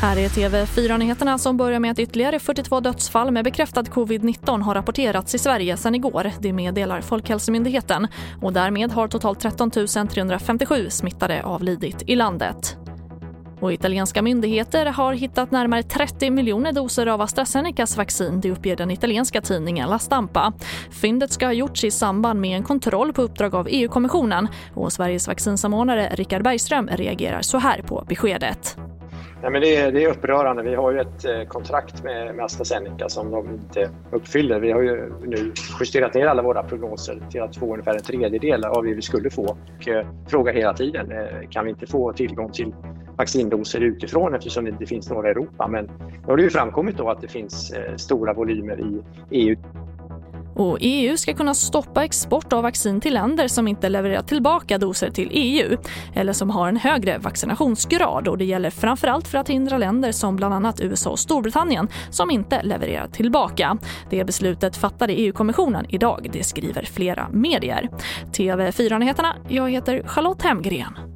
Här är TV4-nyheterna som börjar med att ytterligare 42 dödsfall med bekräftad covid-19 har rapporterats i Sverige sedan igår. Det meddelar Folkhälsomyndigheten. Och därmed har totalt 13 357 smittade avlidit i landet. Och italienska myndigheter har hittat närmare 30 miljoner doser av AstraZenecas vaccin, det uppger den italienska tidningen La Stampa. Fyndet ska ha gjorts i samband med en kontroll på uppdrag av EU-kommissionen och Sveriges vaccinsamordnare Richard Bergström reagerar så här på beskedet. Nej, men det, är, det är upprörande. Vi har ju ett eh, kontrakt med, med AstraZeneca som de inte uppfyller. Vi har ju nu justerat ner alla våra prognoser till att få ungefär en tredjedel av det vi skulle få. Och eh, frågar hela tiden, eh, kan vi inte få tillgång till vaccindoser utifrån eftersom det inte finns några i Europa. Men nu har det ju framkommit då att det finns eh, stora volymer i EU. Och EU ska kunna stoppa export av vaccin till länder som inte levererar tillbaka doser till EU eller som har en högre vaccinationsgrad. Och det gäller framförallt för att hindra länder som bland annat USA och Storbritannien som inte levererar tillbaka. Det beslutet fattade EU-kommissionen idag, det skriver flera medier. TV4-nyheterna, jag heter Charlotte Hemgren.